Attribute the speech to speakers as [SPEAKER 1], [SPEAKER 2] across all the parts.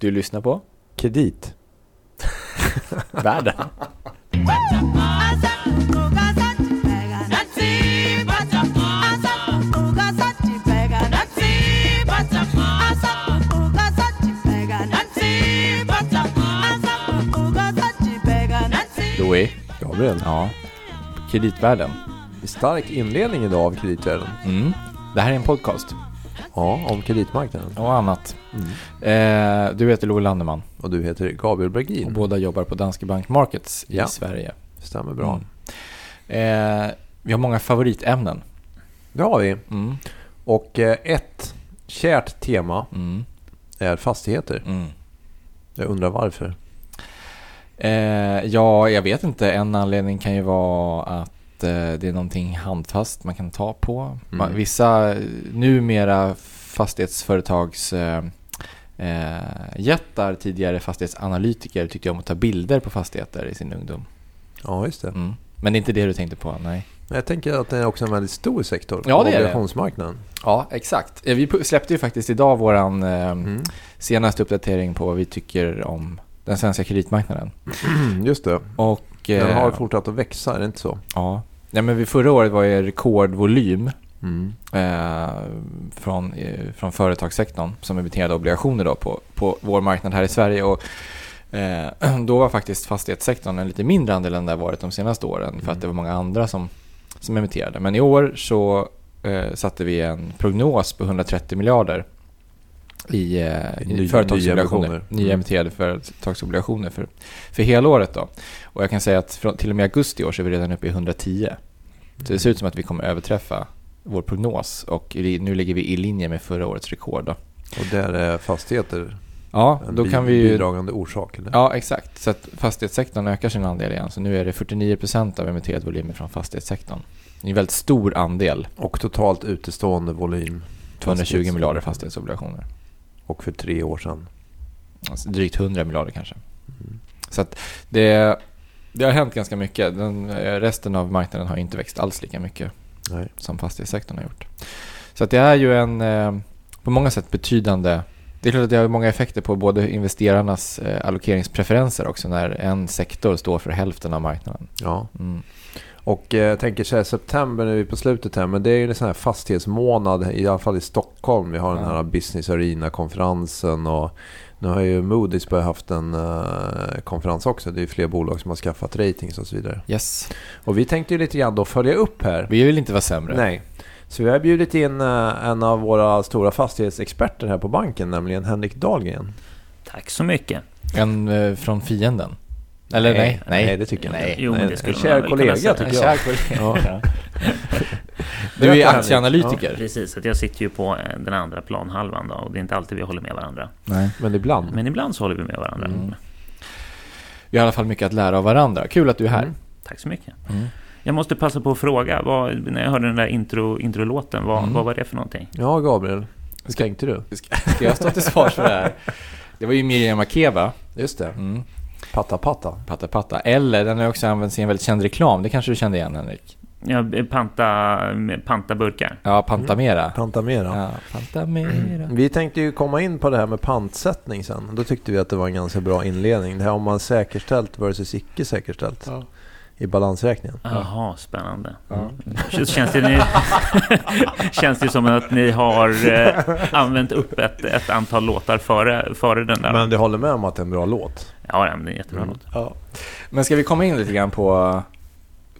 [SPEAKER 1] Du lyssnar på
[SPEAKER 2] Kredit.
[SPEAKER 1] Världen. Louis.
[SPEAKER 2] Gabriel.
[SPEAKER 1] Ja. Kreditvärlden.
[SPEAKER 2] Stark inledning idag av kreditvärlden.
[SPEAKER 1] Mm. Det här är en podcast.
[SPEAKER 2] Ja, om kreditmarknaden.
[SPEAKER 1] Och annat.
[SPEAKER 2] Mm.
[SPEAKER 1] Eh, du heter Louis Landeman.
[SPEAKER 2] Och du heter Gabriel
[SPEAKER 1] Och
[SPEAKER 2] Bergin.
[SPEAKER 1] båda jobbar på Danske Bank Markets i
[SPEAKER 2] Ja.
[SPEAKER 1] Sverige.
[SPEAKER 2] Stämmer bra.
[SPEAKER 1] Mm. Eh, vi har många favoritämnen.
[SPEAKER 2] Det har vi.
[SPEAKER 1] Mm.
[SPEAKER 2] Och eh, ett kärt tema
[SPEAKER 1] Mm.
[SPEAKER 2] är fastigheter.
[SPEAKER 1] Mm.
[SPEAKER 2] Jag undrar varför.
[SPEAKER 1] Eh, ja, jag vet inte. En anledning kan ju vara att eh, det är någonting handfast man kan ta på. Man,
[SPEAKER 2] Mm.
[SPEAKER 1] vissa eh, numera fastighetsföretags eh, eh, jättar, tidigare fastighetsanalytiker, tyckte om att ta bilder på fastigheter i sin ungdom.
[SPEAKER 2] Ja, just det.
[SPEAKER 1] Mm. Men det är inte det du tänkte på, nej.
[SPEAKER 2] Jag tänker att det är också en väldigt stor sektor.
[SPEAKER 1] Ja, det är det.
[SPEAKER 2] Obligationsmarknaden.
[SPEAKER 1] Ja, exakt. Eh, Vi släppte ju faktiskt idag våran eh,
[SPEAKER 2] Mm.
[SPEAKER 1] senaste uppdatering på vad vi tycker om den svenska kreditmarknaden.
[SPEAKER 2] Just det.
[SPEAKER 1] Och,
[SPEAKER 2] Den
[SPEAKER 1] eh,
[SPEAKER 2] har fortsatt att växa, är det inte så?
[SPEAKER 1] Ja. Ja, men vi förra året var ju rekordvolym
[SPEAKER 2] Mm.
[SPEAKER 1] eh, från, eh, från företagssektorn som emitterade obligationer då på, på vår marknad här i Sverige. Och, eh, då var faktiskt fastighetssektorn en lite mindre andel än det har varit de senaste åren för
[SPEAKER 2] Mm.
[SPEAKER 1] att det var många andra som, som emitterade. Men i år så eh, satte vi en prognos på 130 miljarder i, eh,
[SPEAKER 2] I ny-
[SPEAKER 1] företagsobligationer. Nya
[SPEAKER 2] Mm.
[SPEAKER 1] emitterade företagsobligationer för, för hela året. Då. Och jag kan säga att från, till och med augusti i år så är vi redan uppe i 110. Så det ser ut som att vi kommer överträffa vår prognos och nu ligger vi i linje med förra årets rekord. Då.
[SPEAKER 2] Och där är fastigheter
[SPEAKER 1] Ja,
[SPEAKER 2] en
[SPEAKER 1] då
[SPEAKER 2] bi-
[SPEAKER 1] kan vi ju...
[SPEAKER 2] bidragande orsak, eller?
[SPEAKER 1] Ja, exakt. Så att fastighetssektorn ökar sin andel igen. Så nu är det 49% av emitterad volym från fastighetssektorn. Det är en väldigt stor andel.
[SPEAKER 2] Och totalt utestående volym.
[SPEAKER 1] 220 miljarder fastighetsobligationer.
[SPEAKER 2] Och för tre år sedan.
[SPEAKER 1] Alltså drygt 100 miljarder kanske.
[SPEAKER 2] Mm.
[SPEAKER 1] Så att det, det har hänt ganska mycket. Den, resten av marknaden har inte växt alls lika mycket
[SPEAKER 2] Nej.
[SPEAKER 1] som fastighetssektorn har gjort. Så att det är ju en eh, på många sätt betydande det är klart att det har många effekter på både investerarnas eh, allokeringspreferenser också när en sektor står för hälften av marknaden.
[SPEAKER 2] Ja.
[SPEAKER 1] Mm.
[SPEAKER 2] Och eh, jag tänker så här, september nu är vi på slutet här, men det är ju en sån här fastighetsmånad, i alla fall i Stockholm. Vi har den här Business Arena-konferensen och nu har ju Moody's börjat haft en eh, konferens också. Det är ju fler bolag som har skaffat ratings och så vidare.
[SPEAKER 1] Yes.
[SPEAKER 2] Och vi tänkte ju lite grann då följa upp här.
[SPEAKER 1] Vi vill inte vara sämre.
[SPEAKER 2] Nej. Så vi har bjudit in eh, en av våra stora fastighetsexperter här på banken, nämligen Henrik Dahlgren.
[SPEAKER 3] Tack så mycket.
[SPEAKER 1] En eh, från fienden. Eller nej, nej.
[SPEAKER 2] nej det tycker jag inte.
[SPEAKER 3] Jo, men
[SPEAKER 2] Nej,
[SPEAKER 3] det skulle
[SPEAKER 2] en kär kollega tycker jag.
[SPEAKER 1] kär
[SPEAKER 2] Ja.
[SPEAKER 1] kollega. Du är aktieanalytiker.
[SPEAKER 3] Precis, att jag sitter ju på eh, den andra planhalvan då, och det är inte alltid vi håller med varandra.
[SPEAKER 1] Nej.
[SPEAKER 2] Men ibland.
[SPEAKER 3] Men ibland så håller vi med varandra.
[SPEAKER 1] Mm. Vi har i alla fall mycket att lära av varandra. Kul att du är här.
[SPEAKER 2] Mm.
[SPEAKER 3] Tack så mycket.
[SPEAKER 1] Mm.
[SPEAKER 3] Jag måste passa på att fråga, vad, när jag hörde den där intro, introlåten, vad,
[SPEAKER 1] Mm.
[SPEAKER 3] vad var det för någonting?
[SPEAKER 2] Ja, Gabriel. Tänkte du?
[SPEAKER 1] Ska, ska jag stå till svars för det här? Det var ju Miriam Makeba.
[SPEAKER 2] Just det.
[SPEAKER 1] Mm.
[SPEAKER 2] Patta Patta.
[SPEAKER 1] Patta Patta. Eller den har också använts i en väldigt känd reklam. Det kanske du kände igen Henrik?
[SPEAKER 3] Ja, panta, panta burkar.
[SPEAKER 1] Ja, Pantamera.
[SPEAKER 2] Pantamera.
[SPEAKER 1] Ja, Pantamera.
[SPEAKER 2] Vi tänkte ju komma in på det här med pantsättning sen. Då tyckte vi att det var en ganska bra inledning. Det här om man säkerställt versus icke säkerställt
[SPEAKER 1] Ja.
[SPEAKER 2] I balansräkningen.
[SPEAKER 3] Jaha, spännande.
[SPEAKER 1] Ja.
[SPEAKER 3] Så Känns det, ni, känns det som att ni har eh, använt upp ett, ett antal låtar före, före den där?
[SPEAKER 2] Men du håller med om att det är en bra låt?
[SPEAKER 3] Ja, det är en jättebra
[SPEAKER 2] Mm.
[SPEAKER 3] låt.
[SPEAKER 1] Ja. Men ska vi komma in lite grann på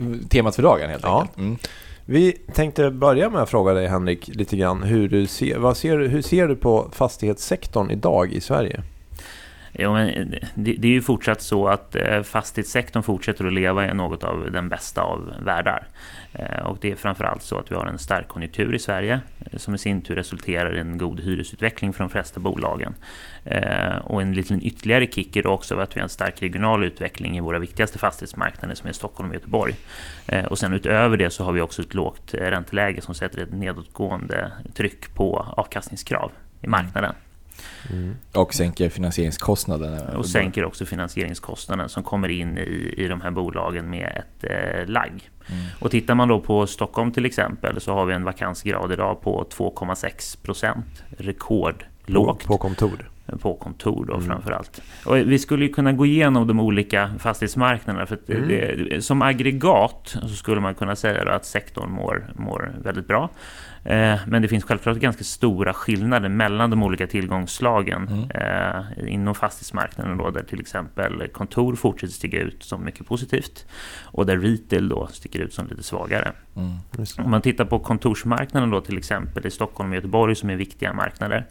[SPEAKER 1] eh, temat för dagen helt
[SPEAKER 2] Ja.
[SPEAKER 1] enkelt? Mm.
[SPEAKER 2] Vi tänkte börja med att fråga dig Henrik lite grann. Hur, du ser, vad ser, hur ser du på fastighetssektorn idag i Sverige?
[SPEAKER 3] Jo, men eh, det, det är ju fortsatt så att eh, fastighetssektorn fortsätter att leva i något av den bästa av världar. Eh, och det är framförallt så att vi har en stark konjunktur i Sverige som i sin tur resulterar i en god hyresutveckling för de flesta bolagen. Och en liten ytterligare kick är också att vi har en stark regional utveckling i våra viktigaste fastighetsmarknader som är Stockholm och Göteborg. Och sen utöver det så har vi också ett lågt ränteläge som sätter ett nedåtgående tryck på avkastningskrav i marknaden.
[SPEAKER 1] Och sänker finansieringskostnaden.
[SPEAKER 3] Och sänker också finansieringskostnaden som kommer in i, i de här bolagen med ett eh, lagg.
[SPEAKER 1] Mm.
[SPEAKER 3] Och tittar man då på Stockholm till exempel så har vi en vakansgrad idag på 2,6 procent.
[SPEAKER 2] På,
[SPEAKER 3] Rekordlågt.
[SPEAKER 2] på kontor?
[SPEAKER 3] på kontor då mm. framförallt. Och vi skulle ju kunna gå igenom de olika fastighetsmarknaderna. För mm. det, som aggregat så skulle man kunna säga att sektorn mår, mår väldigt bra. Eh, men det finns självklart ganska stora skillnader mellan de olika tillgångsslagen mm. eh, inom fastighetsmarknaden då, där till exempel kontor fortsätter stiga ut som mycket positivt och där retail då sticker ut som lite svagare. Mm. Om man tittar på kontorsmarknaden då till exempel i Stockholm och Göteborg som är viktiga marknader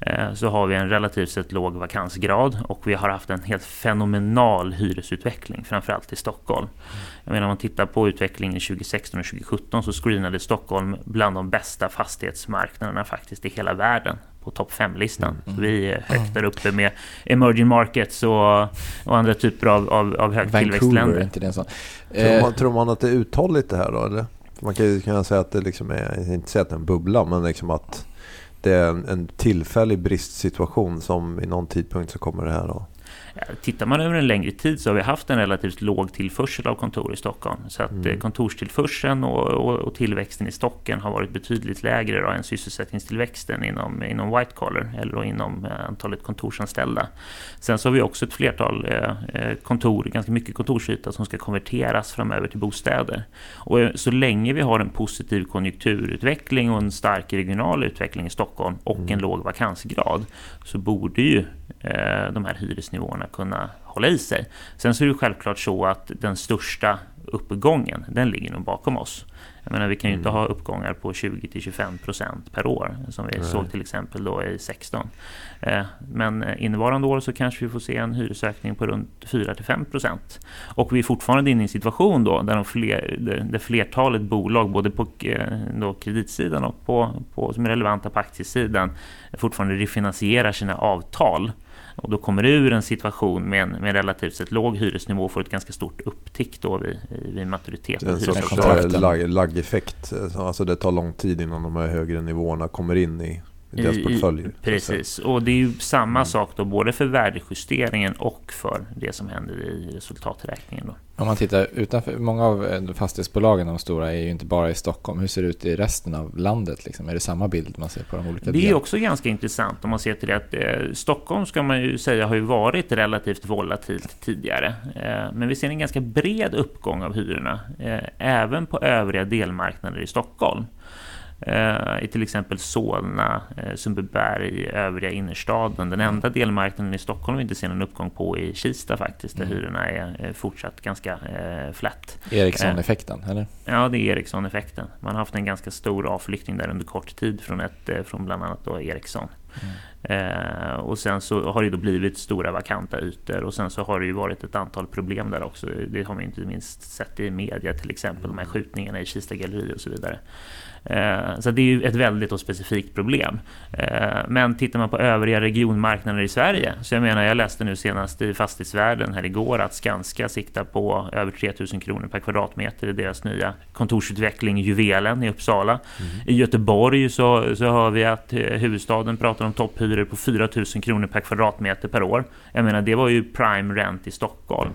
[SPEAKER 3] eh, så har vi en relativt sett låg vakansgrad och vi har haft en helt fenomenal hyresutveckling framförallt i Stockholm. Jag menar om man tittar på utvecklingen 2016 och 2017 så screenade Stockholm bland de bästa fastighetsmarknaderna faktiskt i hela världen på topp 5-listan. Mm. Vi är högt där uppe med emerging markets och, och andra typer av, av, av högtillväxtländer.
[SPEAKER 2] inte det så. Tror, man, tror man att det är uthålligt det här då? Eller? Man kan ju kunna säga att det liksom är, inte säga att det är en bubbla, men liksom att det är en, en tillfällig bristsituation som i någon tidpunkt så kommer det här att
[SPEAKER 3] Tittar man över en längre tid så har vi haft en relativt låg tillförsel av kontor i Stockholm. Så att mm. Eh, kontorstillförseln och, och, och, tillväxten i stocken har varit betydligt lägre då än sysselsättningstillväxten inom, inom white collar eller inom eh, antalet kontorsanställda. Sen så har vi också ett flertal eh, kontor, ganska mycket kontorsyta som ska konverteras framöver till bostäder. Och så länge vi har en positiv konjunkturutveckling och en stark regional utveckling i Stockholm och mm. en låg vakansgrad så borde ju Eh, de här hyresnivåerna kunna hålla i sig. Sen så är det självklart så att den största uppgången, den ligger nog bakom oss. Jag menar, vi kan ju inte mm. ha uppgångar på 20-25% per år som vi Nej. såg till exempel då i 16. Eh, men innevarande år så kanske vi får se en hyresökning på runt 4-5%. Och vi är fortfarande inne i en situation då där, de fler, där flertalet bolag både på eh, då kreditsidan och på, på, som är relevanta på aktiesidan fortfarande refinansierar sina avtal och då kommer ur en situation med en, med relativt sett låg hyresnivå och får ett ganska stort upptick då vid, vid maturitet.
[SPEAKER 2] En sorts lag, laggeffekt. Alltså det tar lång tid innan de här högre nivåerna kommer in i i deras portföljer.
[SPEAKER 3] Precis, och det är ju samma mm. sak då både för värdejusteringen och för det som händer i resultaträkningen. Då.
[SPEAKER 1] Om man tittar utanför, många av eh, fastighetsbolagen, de stora, är ju inte bara i Stockholm. Hur ser det ut i resten av landet? Liksom? Är det samma bild man ser på de olika
[SPEAKER 3] Det är också ganska intressant om man ser till det att eh, Stockholm ska man ju säga har ju varit relativt volatilt tidigare. Eh, men vi ser en ganska bred uppgång av hyrorna, eh, även på övriga delmarknader i Stockholm. Eh, i till exempel Solna, eh, Sundbyberg, övriga innerstaden. Den enda delmarknaden i Stockholm vi inte ser någon uppgång på i Kista faktiskt, där mm. hyrorna är fortsatt ganska eh, flätt.
[SPEAKER 1] Ericsson-effekten, eller?
[SPEAKER 3] Ja, det är Ericsson-effekten. Man har haft en ganska stor avflyttning där under kort tid från, ett, från bland annat då Ericsson. Mm. Eh, och sen så har det då blivit stora vakanta ytor och sen så har det ju varit ett antal problem där också. Det har man inte minst sett i media till exempel, de här mm. skjutningarna i Kista galleri och så vidare. Eh, så det är ju ett väldigt och specifikt problem. Eh, men tittar man på övriga regionmarknader i Sverige, så jag menar, jag läste nu senast i Fastighetsvärlden här igår att Skanska siktar på över 3000 kronor per kvadratmeter i deras nya kontorsutveckling Juvelen i Uppsala. Mm. I Göteborg så, så hör vi att eh, huvudstaden pratar om topphyror på 4000 kronor per kvadratmeter per år. Jag menar, det var ju prime rent i Stockholm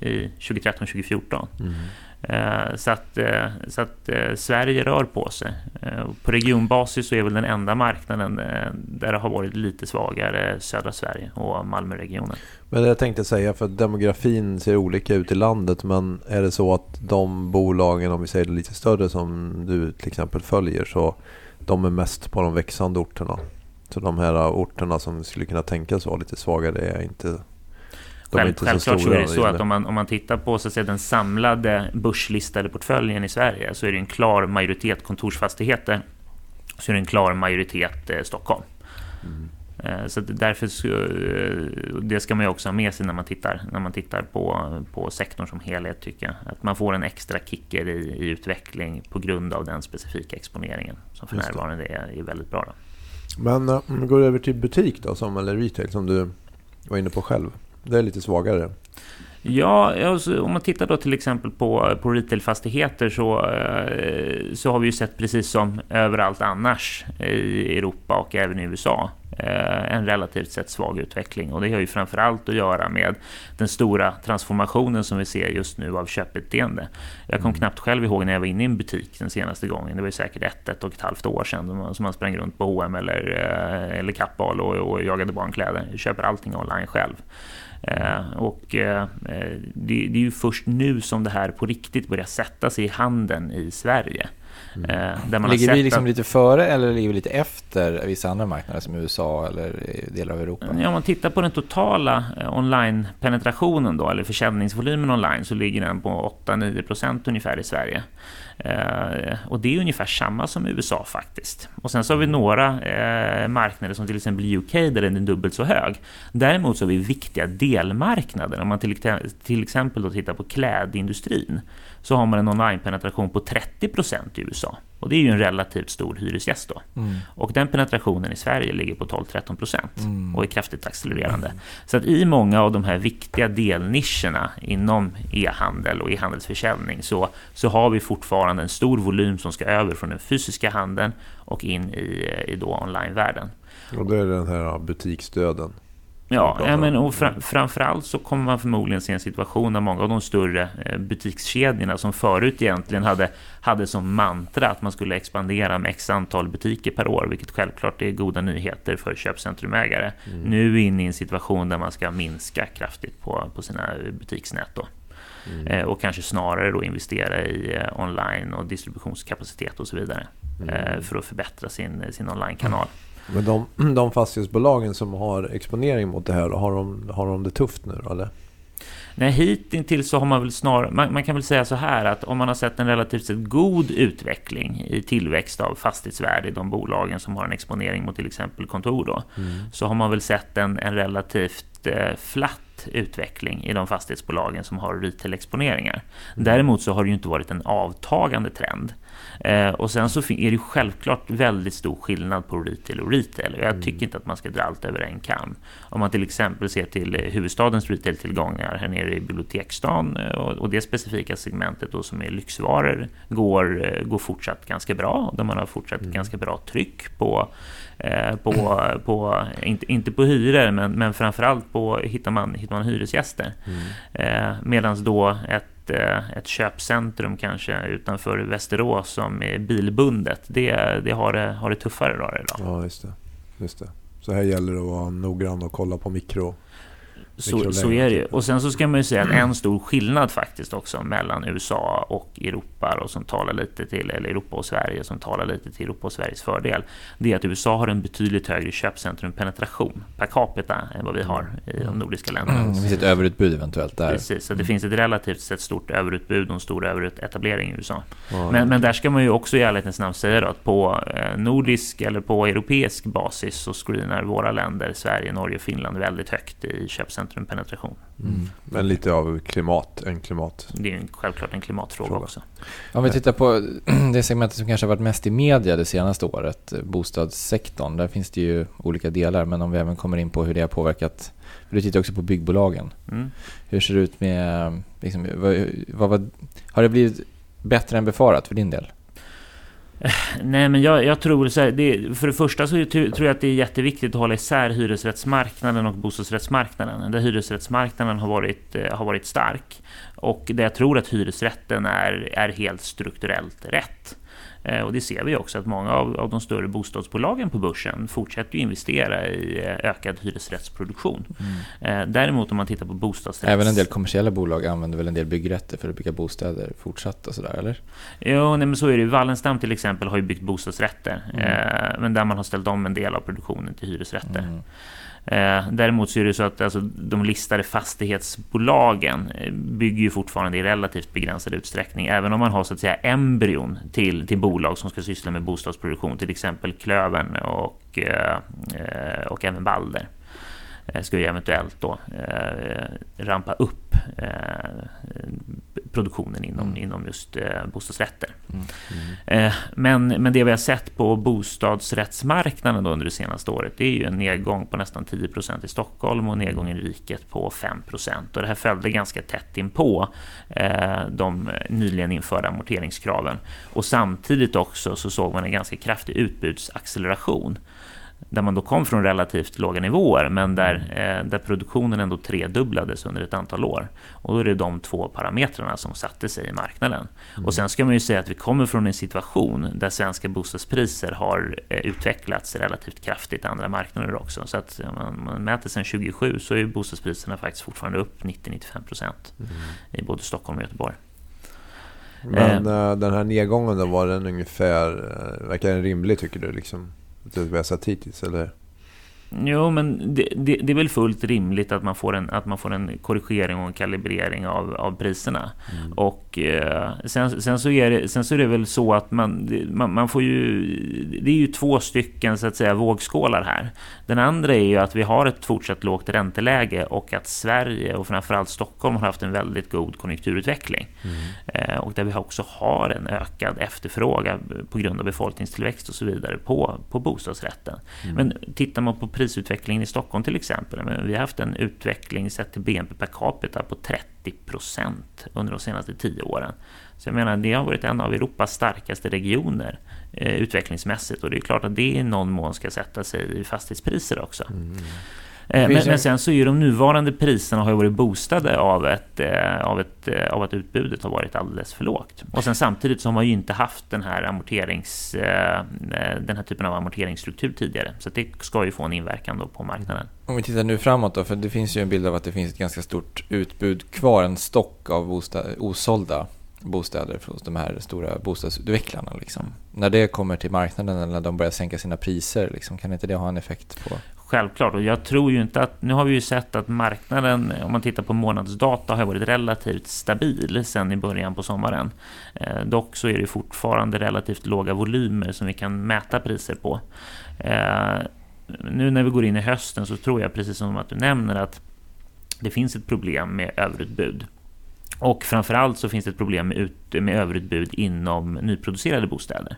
[SPEAKER 3] i 2013-2014. Mm. Eh, så att, eh, så att eh, Sverige rör på sig. På regionbasis så är väl den enda marknaden där det har varit lite svagare södra Sverige och Malmöregionen.
[SPEAKER 2] Men jag tänkte säga, för demografin ser olika ut i landet, men är det så att de bolagen, om vi säger det lite större som du till exempel följer, så de är mest på de växande orterna? Så de här orterna som skulle kunna tänkas vara lite svagare är inte
[SPEAKER 3] Själv, självklart så är det så att om man, om man tittar på så att säga, den samlade börslistade portföljen i Sverige så är det en klar majoritet kontorsfastigheter. Så är det en klar majoritet eh, Stockholm. Mm. Eh, så därför så, eh, det ska man ju också ha med sig när man tittar, när man tittar på, på sektorn som helhet tycker jag. Att man får en extra kicker i, i utveckling på grund av den specifika exponeringen som för närvarande är, är väldigt bra. Då.
[SPEAKER 2] Men eh, om vi går över till butik då, som, eller retail som du var inne på själv. Det är lite svagare.
[SPEAKER 3] Ja, alltså, om man tittar då till exempel på, på retailfastigheter så, eh, så har vi ju sett precis som överallt annars i Europa och även i USA en relativt sett svag utveckling. Och det har ju framförallt att göra med den stora transformationen som vi ser just nu av köpbeteende. Jag kom mm. knappt själv ihåg när jag var inne i en butik den senaste gången. Det var ju säkert ett, ett och ett halvt år sedan som man sprang runt på H&M eller, eller Kappahl och, och jagade barnkläder. Jag köper allting online själv. Eh, och eh, det, det, är ju först nu som det här på riktigt börjar sätta sig i handeln i Sverige.
[SPEAKER 1] Mm. Man ligger vi liksom att... lite före eller ligger vi lite efter vissa andra marknader som USA eller delar av Europa?
[SPEAKER 3] Ja, om man tittar på den totala online-penetrationen då, eller försäljningsvolymen online, så ligger den på 8-9% ungefär i Sverige. Eh, och det är ungefär samma som USA faktiskt. Och sen så har vi några eh, marknader som till exempel UK där den är dubbelt så hög. Däremot så har vi viktiga delmarknader. Om man till, till exempel då tittar på klädindustrin så har man en online-penetration på 30% i USA. Och det är ju en relativt stor hyresgäst då. Mm. Och den penetrationen i Sverige ligger på 12-13% mm. och är kraftigt accelererande. Mm. Så att i många av de här viktiga delnischerna inom e-handel och e-handelsförsäljning så, så har vi fortfarande en stor volym som ska över från den fysiska handeln och in i, i då online-världen.
[SPEAKER 2] Och det är den här butiksdöden.
[SPEAKER 3] Ja, ja men och fra, framförallt så kommer man förmodligen se en situation där många av de större eh, butikskedjorna som förut egentligen hade, hade som mantra att man skulle expandera med x antal butiker per år, vilket självklart är goda nyheter för köpcentrumägare. Mm. Nu är inne i en situation där man ska minska kraftigt på, på sina butiksnät. Då. Mm. Eh, och kanske snarare då investera i eh, online och distributionskapacitet och så vidare mm. för att förbättra sin, sin online-kanal.
[SPEAKER 2] Men de, de fastighetsbolagen som har exponering mot det här, har de, har de det tufft nu eller?
[SPEAKER 3] Nej, hittills så har man väl snarare, man, man, kan väl säga så här att om man har sett en relativt sett god utveckling i tillväxt av fastighetsvärde i de bolagen som har en exponering mot till exempel kontor då, mm. så har man väl sett en, en relativt eh, flatt utveckling i de fastighetsbolagen som har retail-exponeringar. Mm. Däremot så har det ju inte varit en avtagande trend. Eh, och sen så är det självklart väldigt stor skillnad på retail och retail. Jag mm. tycker inte att man ska dra allt över en kam. Om man till exempel ser till eh, huvudstadens retail-tillgångar här nere i biblioteksstan eh, och, och det specifika segmentet då som är lyxvaror går, eh, går fortsatt ganska bra. Där man har fortsatt mm. ganska bra tryck på Eh, på, på, inte, inte på hyror, men, men framförallt på hittar man, hittar man hyresgäster. Mm. Eh, Medan då ett, ett, eh, ett köpcentrum kanske utanför Västerås som är bilbundet, det, det har, det, har det tuffare idag.
[SPEAKER 2] Ja, just det. just det. Så här gäller det att vara noggrann och kolla på mikro
[SPEAKER 3] så, så är det ju. Och sen så ska man ju säga att en stor skillnad faktiskt också mellan USA och Europa och som talar lite till, eller Europa och Sverige som talar lite till Europa och Sveriges fördel. Det är att USA har en betydligt högre köpcentrumpenetration per capita än vad vi har i de nordiska länderna. Mm,
[SPEAKER 1] det finns ett överutbud eventuellt där.
[SPEAKER 3] Precis, så det mm. finns ett relativt sett stort överutbud och en stor överetablering i USA. Mm. Men, men där ska man ju också i ärlighetens namn säga då att på eh, nordisk eller på europeisk basis så screenar våra länder, Sverige, Norge och Finland väldigt högt i köpcentrum centrumpenetration.
[SPEAKER 2] Mm. Men lite av klimat, en klimat...
[SPEAKER 3] Det är självklart en klimatfråga Fråga. också.
[SPEAKER 1] Om vi tittar på det segmentet som kanske har varit mest i media det senaste året, bostadssektorn. Där finns det ju olika delar, men om vi även kommer in på hur det har påverkat för du tittar också på byggbolagen. Mm. Hur ser det ut med... Liksom, vad, vad, vad, har det blivit bättre än befarat för din del?
[SPEAKER 3] Nej, men jag, jag tror så här, det, för det första så tror jag att det är jätteviktigt att hålla isär hyresrättsmarknaden och bostadsrättsmarknaden. Där hyresrättsmarknaden har varit, eh, har varit stark och där jag tror att hyresrätten är, är helt strukturellt rätt. Eh, och det ser vi också att många av, av de större bostadsbolagen på börsen fortsätter investera i eh, ökad hyresrättsproduktion. Mm. Däremot om man tittar på bostadsrätts...
[SPEAKER 1] Även en del kommersiella bolag använder väl en del byggrätter för att bygga bostäder fortsatt och sådär, eller?
[SPEAKER 3] Jo, nej, men så är det. Wallenstam till exempel har ju byggt bostadsrätter, mm. men där man har ställt om en del av produktionen till hyresrätter. Mm. Eh, däremot så är det så att alltså, de listade fastighetsbolagen eh, bygger ju fortfarande i relativt begränsad utsträckning, även om man har så att säga embryon till, till bolag som ska syssla med bostadsproduktion, till exempel Klövern och, eh, eh och även Balder. Eh, ska ju eventuellt då eh, rampa upp eh, produktionen inom, mm. inom just bostadsrätter. Mm. Mm. Men, men det vi har sett på bostadsrättsmarknaden under det senaste året det är ju en nedgång på nästan 10% i Stockholm och nedgång i riket på 5 och Det här följde ganska tätt in på de nyligen införda amorteringskraven. Och samtidigt också så såg man en ganska kraftig utbudsacceleration där man då kom från relativt låga nivåer, men där, eh, där produktionen ändå tredubblades under ett antal år. Och då är det de två parametrarna som satte sig i marknaden. Mm. Och sen ska man ju säga att vi kommer från en situation där svenska bostadspriser har eh, utvecklats relativt kraftigt i andra marknader också. Så att om man, man mäter sedan 2007 så är bostadspriserna faktiskt fortfarande upp 90-95 procent mm. i både Stockholm och Göteborg.
[SPEAKER 2] Men eh, den här nedgången då, var den ungefär, eh, verkar den rimlig tycker du? Liksom? Det vi har sett hittills eller?
[SPEAKER 3] Jo, men det, det, det, är väl fullt rimligt att man får en, att man får en korrigering och en kalibrering av, av priserna. Mm. Och eh, sen, sen, så är det, sen så är det väl så att man, man, man, får ju... Det är ju två stycken så att säga vågskålar här. Den andra är ju att vi har ett fortsatt lågt ränteläge och att Sverige och framförallt Stockholm har haft en väldigt god konjunkturutveckling. Mm. Eh, och där vi också har en ökad efterfrågan på grund av befolkningstillväxt och så vidare på, på bostadsrätten. Mm. Men tittar man på prisutvecklingen i Stockholm till exempel. Vi har haft en utveckling sett till BNP per capita på 30 procent under de senaste tio åren. Så jag menar, det har varit en av Europas starkaste regioner eh, utvecklingsmässigt och det är klart att det i någon mån ska sätta sig i fastighetspriser också. Mm. Eh, men, men, sen så är de nuvarande priserna har ju varit boostade av, ett, eh, av, ett, eh, av att utbudet har varit alldeles för lågt. Och sen samtidigt så har man ju inte haft den här, amorterings, den här typen av amorteringsstruktur tidigare. Så det ska ju få en inverkan då på marknaden.
[SPEAKER 1] Om vi tittar nu framåt då, för det finns ju en bild av att det finns ett ganska stort utbud kvar, en stock av bostad, osålda bostäder hos de här stora bostadsutvecklarna. Liksom. När det kommer till marknaden eller när de börjar sänka sina priser, liksom, kan inte det ha en effekt på
[SPEAKER 3] Självklart, och jag tror ju inte att... Nu har vi ju sett att marknaden, om man tittar på månadsdata, har varit relativt stabil sedan i början på sommaren. Eh, dock så är det fortfarande relativt låga volymer som vi kan mäta priser på. Eh, nu när vi går in i hösten så tror jag, precis som att du nämner, att det finns ett problem med överutbud. Och framförallt så finns det ett problem med, ut, med överutbud inom nyproducerade bostäder.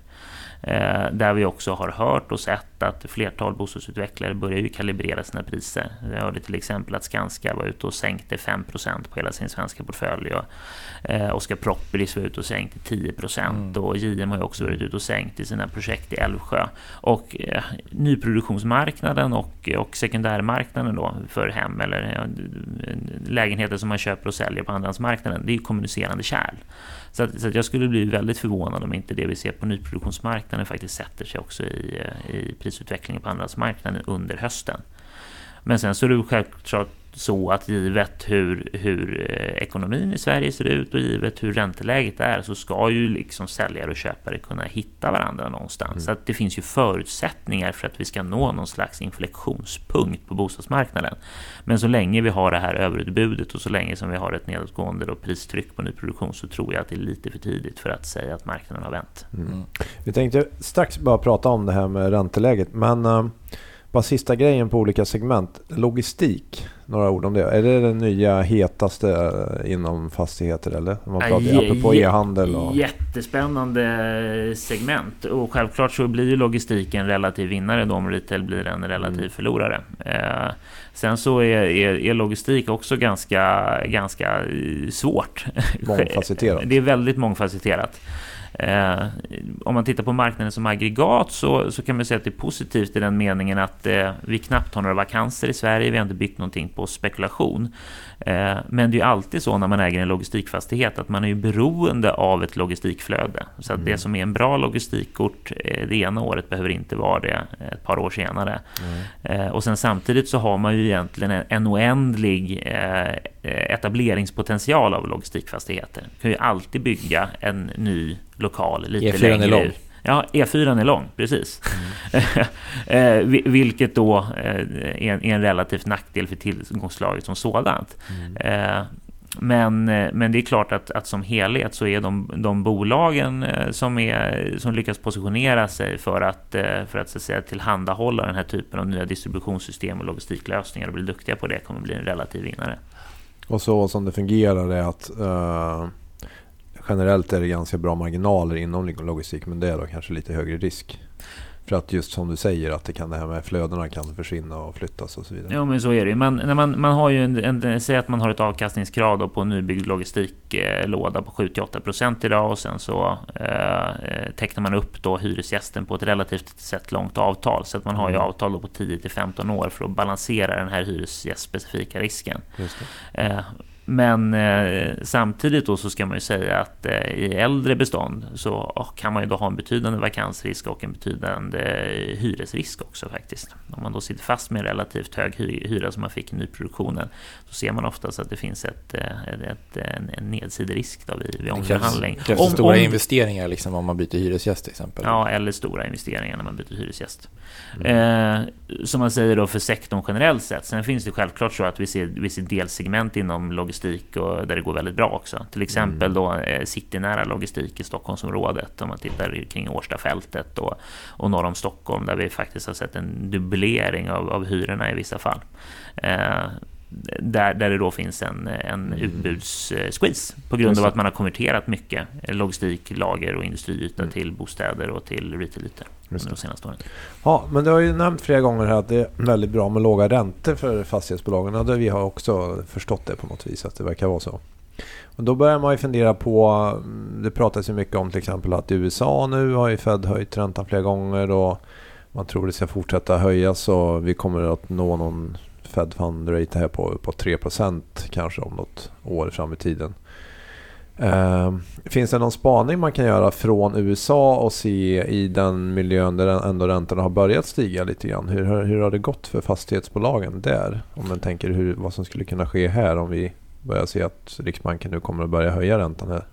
[SPEAKER 3] Eh, där vi också har hört och sett att flertal bostadsutvecklare börjar ju kalibrera sina priser. Jag hörde till exempel att Skanska var ute och sänkte 5% på hela sin svenska portfölj. Och, eh, Oscar Properties var ute och sänkte 10 mm. och JM har också varit ute och sänkt i sina projekt i Älvsjö. Och eh, nyproduktionsmarknaden och, och sekundärmarknaden då för hem eller ja, lägenheter som man köper och säljer på andrahandsmarknaden, det är kommunicerande kärl. Så, att, så att jag skulle bli väldigt förvånad om inte det vi ser på nyproduktionsmarknaden faktiskt sätter sig också i, eh, i prisutvecklingen på andrahandsmarknaden under hösten. Men sen så är det självklart så att givet hur, hur eh, ekonomin i Sverige ser ut och givet hur ränteläget är så ska ju liksom säljare och köpare kunna hitta varandra någonstans. Mm. Så att det finns ju förutsättningar för att vi ska nå någon slags inflektionspunkt på bostadsmarknaden. Men så länge vi har det här överutbudet och så länge som vi har ett nedåtgående och pristryck på nyproduktion så tror jag att det är lite för tidigt för att säga att marknaden har vänt.
[SPEAKER 2] Mm. Vi tänkte strax bara prata om det här med ränteläget men uh bara sista grejen på olika segment. Logistik, några ord om det. Är det den nya hetaste inom fastigheter eller? Man pratar ja, apropå e-handel. Och...
[SPEAKER 3] Jättespännande segment. Och självklart så blir ju logistik en relativ vinnare då om retail blir en relativ mm. förlorare. Eh, sen så är, är, är, logistik också ganska, ganska eh, svårt.
[SPEAKER 2] Mångfacetterat.
[SPEAKER 3] Det är väldigt mångfacetterat. Eh, om man tittar på marknaden som aggregat så, så kan man säga att det är positivt i den meningen att eh, vi knappt har några vakanser i Sverige. Vi har inte byggt någonting på spekulation. Eh, men det är ju alltid så när man äger en logistikfastighet att man är ju beroende av ett logistikflöde. Så att mm. det som är en bra logistikkort eh, det ena året behöver inte vara det ett par år senare. Mm. Och sen samtidigt så har man ju egentligen en oändlig etableringspotential av logistikfastigheter. Man kan ju alltid bygga en ny lokal lite E4 längre är lång. Ja, E4 är lång, precis. Mm. Vilket då är en relativt nackdel för tillgångslaget som sådant. Mm. Men, men det är klart att, att som helhet så är de, de bolagen som, är, som lyckas positionera sig för att, för att, så att säga, tillhandahålla den här typen av nya distributionssystem och logistiklösningar och bli duktiga på det kommer bli en relativ vinnare.
[SPEAKER 2] Och så som det fungerar är att uh generellt är det ganska bra marginaler inom logistik men det är då kanske lite högre risk. För att just som du säger att det kan det här med flödena kan försvinna och flyttas och så vidare.
[SPEAKER 3] Jo men så är det ju. Man, när man, man har ju en, en, säg att man har ett avkastningskrav på en nybyggd logistiklåda på 7-8% idag och sen så eh, tecknar man upp då hyresgästen på ett relativt sett långt avtal. Så att man har ju mm. avtal på 10-15 år för att balansera den här hyresgästspecifika risken. Eh, men eh, samtidigt då så ska man ju säga att eh, i äldre bestånd så kan man ju då ha en betydande vakansrisk och en betydande hyresrisk också faktiskt. Om man då sitter fast med en relativt hög hyra som man fick i nyproduktionen så ser man oftast att det finns ett, eh, ett, ett en, en nedsiderisk då vid, vid omförhandling. Det
[SPEAKER 1] krävs, krävs om, stora om, investeringar liksom om man byter hyresgäst till exempel?
[SPEAKER 3] Ja, eller stora investeringar när man byter hyresgäst. Mm. Eh, som man säger då för sektorn generellt sett. Sen finns det självklart så att vi ser, vi ser delsegment inom logistik och där det går väldigt bra också. Till exempel mm. då eh, citynära logistik i Stockholmsområdet. Om man tittar kring Årstafältet och, och norr om Stockholm där vi faktiskt har sett en dubblering av, av hyrorna i vissa fall. Eh, där, där det då finns en, en mm. utbudssqueeze på grund av att man har konverterat mycket logistik, lager och industriyta mm. till bostäder och till retailytor under de senaste åren.
[SPEAKER 2] Ja, men du har ju nämnt flera gånger här att det är väldigt bra med låga räntor för fastighetsbolagen. Och vi har också förstått det på något vis, att det verkar vara så. Och då börjar man ju fundera på, mm, det pratas ju mycket om till exempel att i USA nu har ju Fed höjt räntan flera gånger och man tror det ska fortsätta höjas och vi kommer att nå någon Fed Fund Rate här på uppåt 3% kanske om något år fram i tiden. Uh, finns det någon spaning man kan göra från USA och se i den miljön där ändå räntorna har börjat stiga lite grann? Hur, hur har det gått för fastighetsbolagen där? Om man tänker hur, vad som skulle kunna ske här om vi börjar se att Riksbanken nu kommer att börja höja räntan här.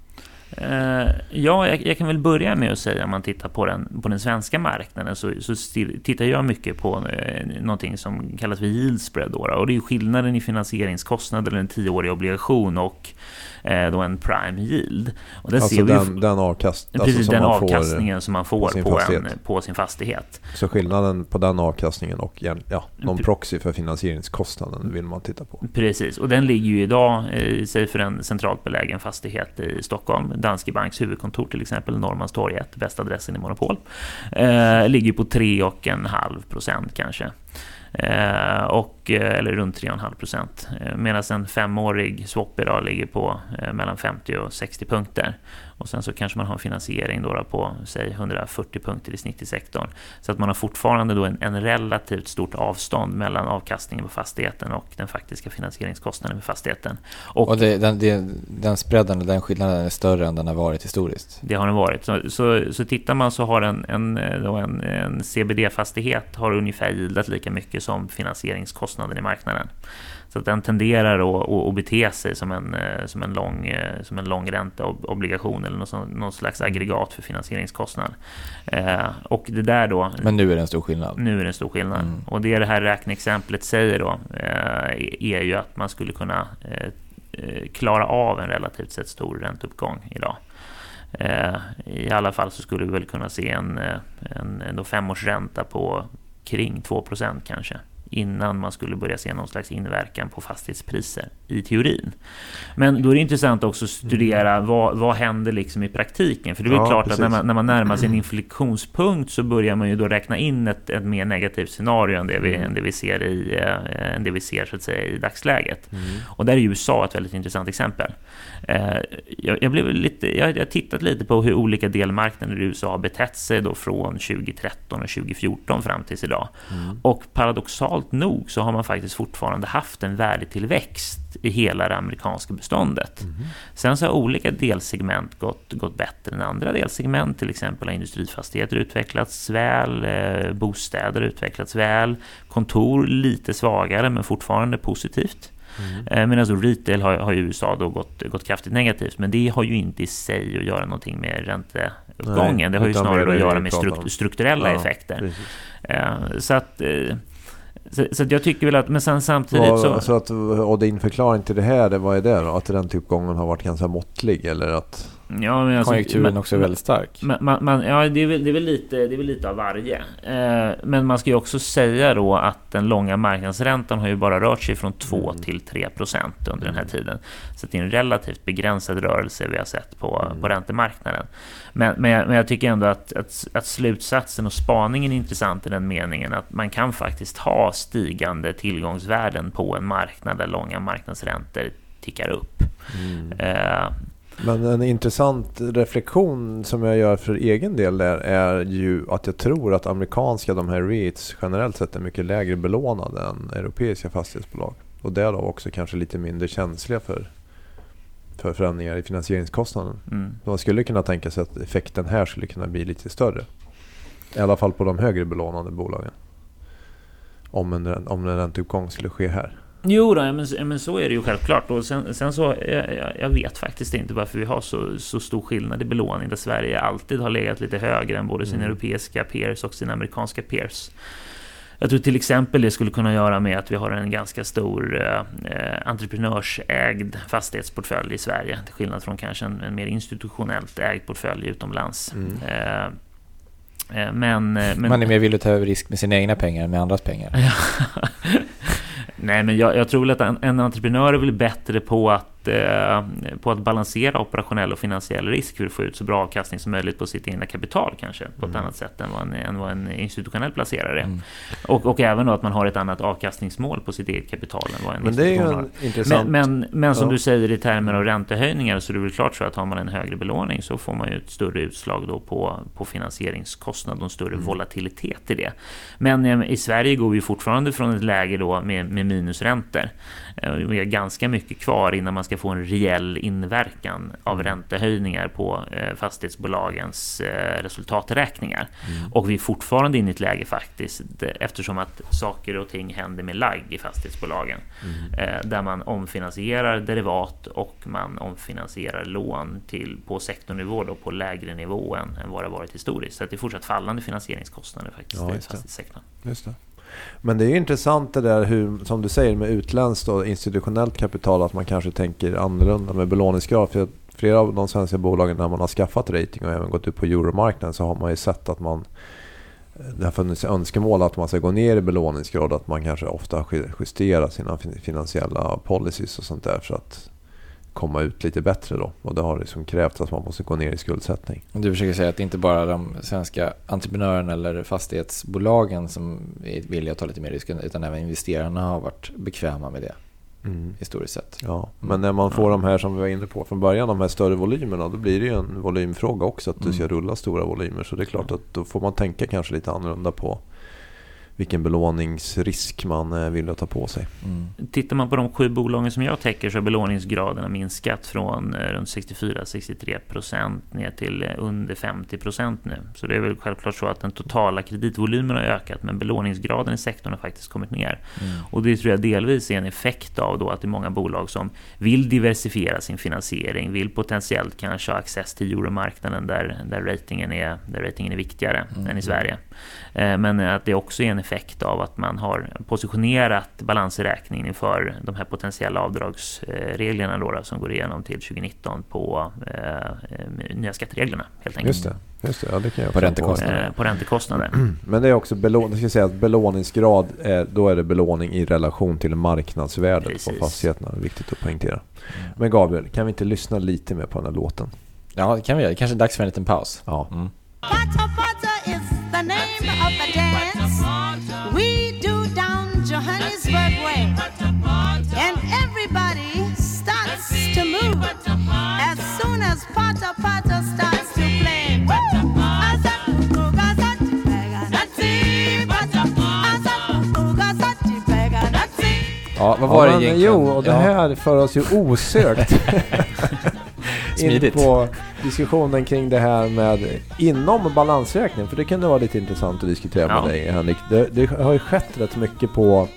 [SPEAKER 3] Uh, ja, jag, jag, kan väl börja med att säga om man tittar på den, på den svenska marknaden så, så tittar jag mycket på uh, någonting som kallas för yield spread. Då, och det är skillnaden i finansieringskostnad eller en tioårig obligation och Eh, då en prime yield.
[SPEAKER 2] Och där alltså ser den, vi, den, avkast,
[SPEAKER 3] precis, alltså den avkastningen som man får på, på, en, på, sin fastighet.
[SPEAKER 2] Så skillnaden på den avkastningen och ja, någon proxy för finansieringskostnaden vill man titta på?
[SPEAKER 3] Precis, och den ligger ju idag, eh, säg för en centralt belägen fastighet i Stockholm, Danske Banks huvudkontor till exempel, Norrmalmstorget, bästa adressen i Monopol, eh, ligger på 3,5 procent kanske. Eh, och, eh, eller runt 3,5 procent. Eh, medan en femårig swap idag ligger på mellan 50 och 60 punkter. Och sen så kanske man har en finansiering då på säg 140 punkter i snitt i sektorn. Så att man har fortfarande då en, en relativt stort avstånd mellan avkastningen på fastigheten och den faktiska finansieringskostnaden för fastigheten.
[SPEAKER 1] Och, och det, den, det, den spreaden, den skillnaden är större än den har varit historiskt?
[SPEAKER 3] Det har den varit. Så, så, så tittar man så har en, en, en, en CBD-fastighet har ungefär gildat lika mycket som finansieringskostnaden i marknaden. Så att den tenderar att, att bete sig som en, eh, som en, lång, eh, som en långränteobligation eller någon, någon slags aggregat för finansieringskostnad. Eh, och det där då...
[SPEAKER 1] Men nu är det en stor skillnad?
[SPEAKER 3] Nu är det en stor skillnad. Mm. Och det det här räkneexemplet säger då eh, är ju att man skulle kunna eh, klara av en relativt sett stor ränteuppgång idag. I alla fall så skulle vi väl kunna se en, en, en femårsränta på kring 2% kanske innan man skulle börja se någon slags inverkan på fastighetspriser i teorin. Men då är det intressant också att studera mm. vad, vad händer liksom i praktiken? För det är ja, klart precis. att när man, när man närmar sig en inflektionspunkt så börjar man ju då räkna in ett, ett mer negativt scenario än det vi, mm. än det vi ser i, äh, än det vi ser så att säga i dagsläget. Mm. Och där är USA ett väldigt intressant exempel. Eh, jag, jag, blev lite, jag har tittat lite på hur olika delmarknader i USA har betett sig då från 2013 och 2014 fram tills idag. Mm. Och paradoxalt nog så har man faktiskt fortfarande haft en värdetillväxt i hela det amerikanska beståndet. Mm. Sen så har olika delsegment gått, gått bättre än andra delsegment. Till exempel har industrifastigheter utvecklats väl, eh, bostäder utvecklats väl, kontor lite svagare men fortfarande positivt. Mm. Eh, Medan alltså retail har, har i USA då gått, gått kraftigt negativt. Men det har ju inte i sig att göra någonting med ränteuppgången. Nej, det har ju snarare att göra med struk strukturella ja, effekter. Precis. Eh, så att... Så, så jag tycker väl att, men sen samtidigt
[SPEAKER 2] vad,
[SPEAKER 3] så...
[SPEAKER 2] så att, och din förklaring till det här, vad är det då? Att ränteuppgången har varit ganska måttlig eller att...
[SPEAKER 3] Ja, men alltså,
[SPEAKER 1] konjunkturen
[SPEAKER 3] men,
[SPEAKER 1] också är väldigt stark.
[SPEAKER 3] Man, man, ja, det är, väl, det, är väl lite, det är väl lite av varje. Eh, men man ska ju också säga då att den långa marknadsräntan har ju bara rört sig från 2 mm. till 3 procent under den här tiden. Så det är en relativt begränsad rörelse vi har sett på, mm. på räntemarknaden. Men, men, jag, men jag tycker ändå att, att, att, slutsatsen och spaningen är intressant i den meningen att man kan faktiskt ha stigande tillgångsvärden på en marknad där långa marknadsräntor tickar upp. Mm.
[SPEAKER 2] Eh, men en intressant reflektion som jag gör för egen del där är ju att jag tror att amerikanska, de här REITs, generellt sett är mycket lägre belånade än europeiska fastighetsbolag. Och därav också kanske lite mindre känsliga för, för förändringar i finansieringskostnaden. Mm. Man skulle kunna tänka sig att effekten här skulle kunna bli lite större. I alla fall på de högre belånade bolagen. Om en, om en ränteuppgång skulle ske här.
[SPEAKER 3] Jo, då, men, men så är det ju självklart. Och sen, sen så, jag, jag, vet faktiskt inte varför vi har så, så stor skillnad i belåning där Sverige alltid har legat lite högre än både sina mm. europeiska peers och sina amerikanska peers. Jag tror till exempel det skulle kunna göra med att vi har en ganska stor eh, entreprenörsägd fastighetsportfölj i Sverige. Till skillnad från kanske en, en mer institutionellt ägd portfölj utomlands. Mm. Eh,
[SPEAKER 1] eh men, eh, men, Man är mer villig att ta över risk med sina egna pengar än med andras pengar.
[SPEAKER 3] Nej, men jag, jag tror väl att en, en entreprenör är väl bättre på att eh, på att balansera operationell och finansiell risk för att få ut så bra avkastning som möjligt på sitt egna kapital kanske på ett mm. annat sätt än vad en, än vad en institutionell placerare är. Mm. Och, och även då att man har ett annat avkastningsmål på sitt eget kapital än vad en
[SPEAKER 2] men det är ju en intressant...
[SPEAKER 3] Men, men, men som ja. du säger i termer av räntehöjningar så är det väl klart så att har man en högre belåning så får man ju ett större utslag då på, på finansieringskostnad och en större mm. volatilitet i det. Men eh, i Sverige går vi fortfarande från ett läge då med, med minusräntor. Eh, vi har ganska mycket kvar innan man ska få en reell inverkan av mm. räntehöjningar på eh, fastighetsbolagens eh, resultaträkningar. Mm. Och vi är fortfarande inne i ett läge faktiskt eftersom att saker och ting händer med lag i fastighetsbolagen. Mm. Där man omfinansierar derivat och man omfinansierar lån till, på sektornivå då, på lägre nivå än, än vad det varit historiskt. Så det är fortsatt fallande finansieringskostnader faktiskt ja, i fastighetssektorn.
[SPEAKER 2] Just det. Men det är intressant det där hur, som du säger med utländskt och institutionellt kapital att man kanske tänker annorlunda med belåningsgrad. För flera av de svenska bolagen när man har skaffat rating och även gått upp på euromarknaden så har man ju sett att man det har funnits önskemål att man ska gå ner i belåningsgrad. Att man kanske ofta justerar sina finansiella policies och sånt där. För att komma ut lite bättre då. Och det har liksom krävts att man måste gå ner i skuldsättning.
[SPEAKER 1] Du försöker säga att det inte bara är de svenska entreprenörerna eller fastighetsbolagen som är villiga att ta lite mer risk utan även investerarna har varit bekväma med det. Mm. Historiskt sett.
[SPEAKER 2] Ja, mm. men när man får de här som vi var inne på från början, de här större volymerna, då blir det ju en volymfråga också att du ska mm. rulla stora volymer. Så det är klart att då får man tänka kanske lite annorlunda på vilken belåningsrisk man villig att ta på sig.
[SPEAKER 3] Mm. Tittar man på de sju bolagen som jag täcker så har belåningsgraden minskat från eh, runt 64-63 procent ner till eh, under 50 procent nu. Så det är väl självklart så att den totala kreditvolymen har ökat men belåningsgraden i sektorn har faktiskt kommit ner. Mm. Och det tror jag delvis är en effekt av då att det är många bolag som vill diversifiera sin finansiering, vill potentiellt kanske ha access till euromarknaden där, där, ratingen, är, där ratingen är viktigare mm. än i Sverige. Eh, men att det också är en effekt av att man har positionerat balansräkningen inför de här potentiella avdragsreglerna då, som går igenom till 2019 på eh, nya skattereglerna helt enkelt.
[SPEAKER 2] Just det. Just det, ja, det kan jag
[SPEAKER 1] på räntekostnader.
[SPEAKER 3] Eh, på räntekostnader.
[SPEAKER 2] Men det är också belåning, ska säga att belåningsgrad, är, då är det belåning i relation till marknadsvärdet Precis. på fastigheterna. Det är viktigt att poängtera. Mm. Men Gabriel, kan vi inte lyssna lite mer på den här låten?
[SPEAKER 1] Ja, det kan vi göra. Kanske dags för en liten paus. Ja. Mm. Ja, vad var ja, det egentligen?
[SPEAKER 2] Jo, och det här för oss ju osökt in på diskussionen kring det här med inom balansräkningen. För det kunde vara lite intressant att diskutera med dig Henrik. Det, det har ju skett rätt mycket på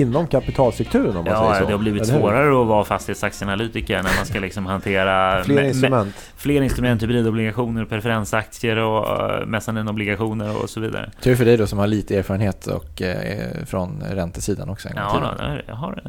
[SPEAKER 2] inom kapitalstrukturen om man
[SPEAKER 3] ja,
[SPEAKER 2] säger så.
[SPEAKER 3] det har blivit svårare att vara fastighetsaktianalytiker när man ska liksom hantera
[SPEAKER 2] fler instrument.
[SPEAKER 3] fler instrument, hybridobligationer, preferensaktier och uh, mezzaninobligationer och så vidare.
[SPEAKER 1] Tur för dig då som har lite erfarenhet och eh, från räntesidan också en gång
[SPEAKER 3] Ja, då, jag har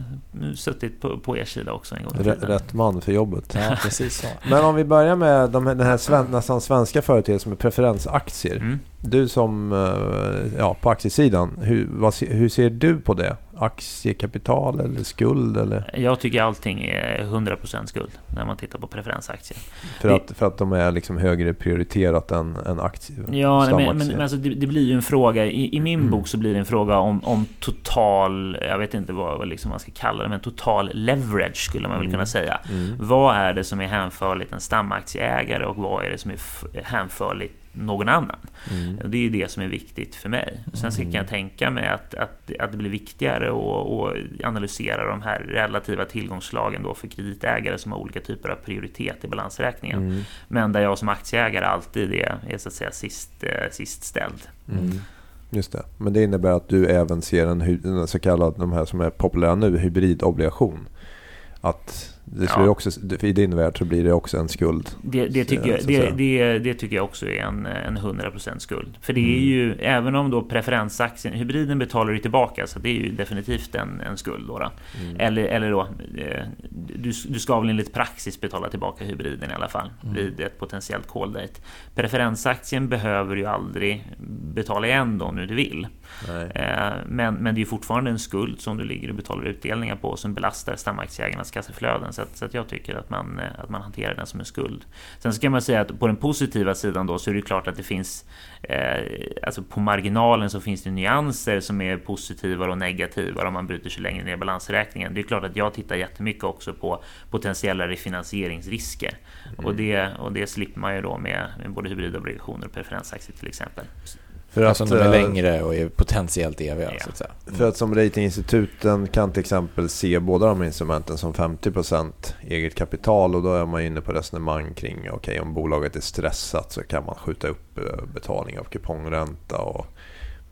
[SPEAKER 3] suttit på, på er sida också en gång
[SPEAKER 2] Rätt man för jobbet.
[SPEAKER 1] Ja, precis så.
[SPEAKER 2] Men om vi börjar med de, den här sven, nästan svenska företeelsen med preferensaktier. Mm. Du som, eh, ja, på aktiesidan, hur, vad, hur ser du på det? Aktiekapital eller skuld? Eller?
[SPEAKER 3] Jag tycker allting är 100% skuld när man tittar på preferensaktier.
[SPEAKER 2] För att, för att de är liksom högre prioriterat än, än aktier?
[SPEAKER 3] Ja, men, men, men alltså det, det, blir ju en fråga. I, i min mm. bok så blir det en fråga om, om total, jag vet inte vad, vad liksom man ska kalla det, men total leverage skulle man väl mm. kunna säga. Mm. Vad är det som är hänförligt en stamaktieägare och vad är det som är hänförligt någon annan. Mm. Det är ju det som är viktigt för mig. Sen så kan jag tänka mig att, att, att det blir viktigare att analysera de här relativa tillgångsslagen då för kreditägare som har olika typer av prioritet i balansräkningen. Mm. Men där jag som aktieägare alltid är, är så att säga sist, eh, sist ställd. Mm.
[SPEAKER 2] Just det. Men det innebär att du även ser en, en så kallad, de här som är populära nu, hybridobligation. Att det skulle ja. också, I din värld så blir det också en skuld.
[SPEAKER 3] Det, det tycker, jag, det, det, det, tycker jag också är en, en 100% skuld. För det är mm. ju, även om då preferensaktien, hybriden betalar ju tillbaka, så det är ju definitivt en, en skuld. Då, då. Mm. Eller, eller då, eh, du, du ska väl enligt praxis betala tillbaka hybriden i alla fall, mm. vid ett potentiellt call date. Preferensaktien behöver ju aldrig betala igen då nu du vill. Eh, men, men det är fortfarande en skuld som du ligger och betalar utdelningar på som belastar stamaktieägarnas kassaflöden. Så, att, så att jag tycker att man, eh, att man hanterar den som en skuld. Sen ska man säga att på den positiva sidan då så är det klart att det finns eh, alltså på marginalen så finns det nyanser som är positiva och negativa om man bryter sig längre ner i balansräkningen. Det är klart att jag tittar jättemycket också på potentiella refinansieringsrisker mm. och, det, och det slipper man ju då med, med både hybridobligationer och preferensaktier till exempel.
[SPEAKER 1] För att, alltså de är eh, längre och är potentiellt eviga. Ja. Så att säga.
[SPEAKER 2] Mm. För att som ratinginstituten kan till exempel se båda de instrumenten som 50% eget kapital och då är man inne på resonemang kring okej okay, om bolaget är stressat så kan man skjuta upp eh, betalning av kupongränta och,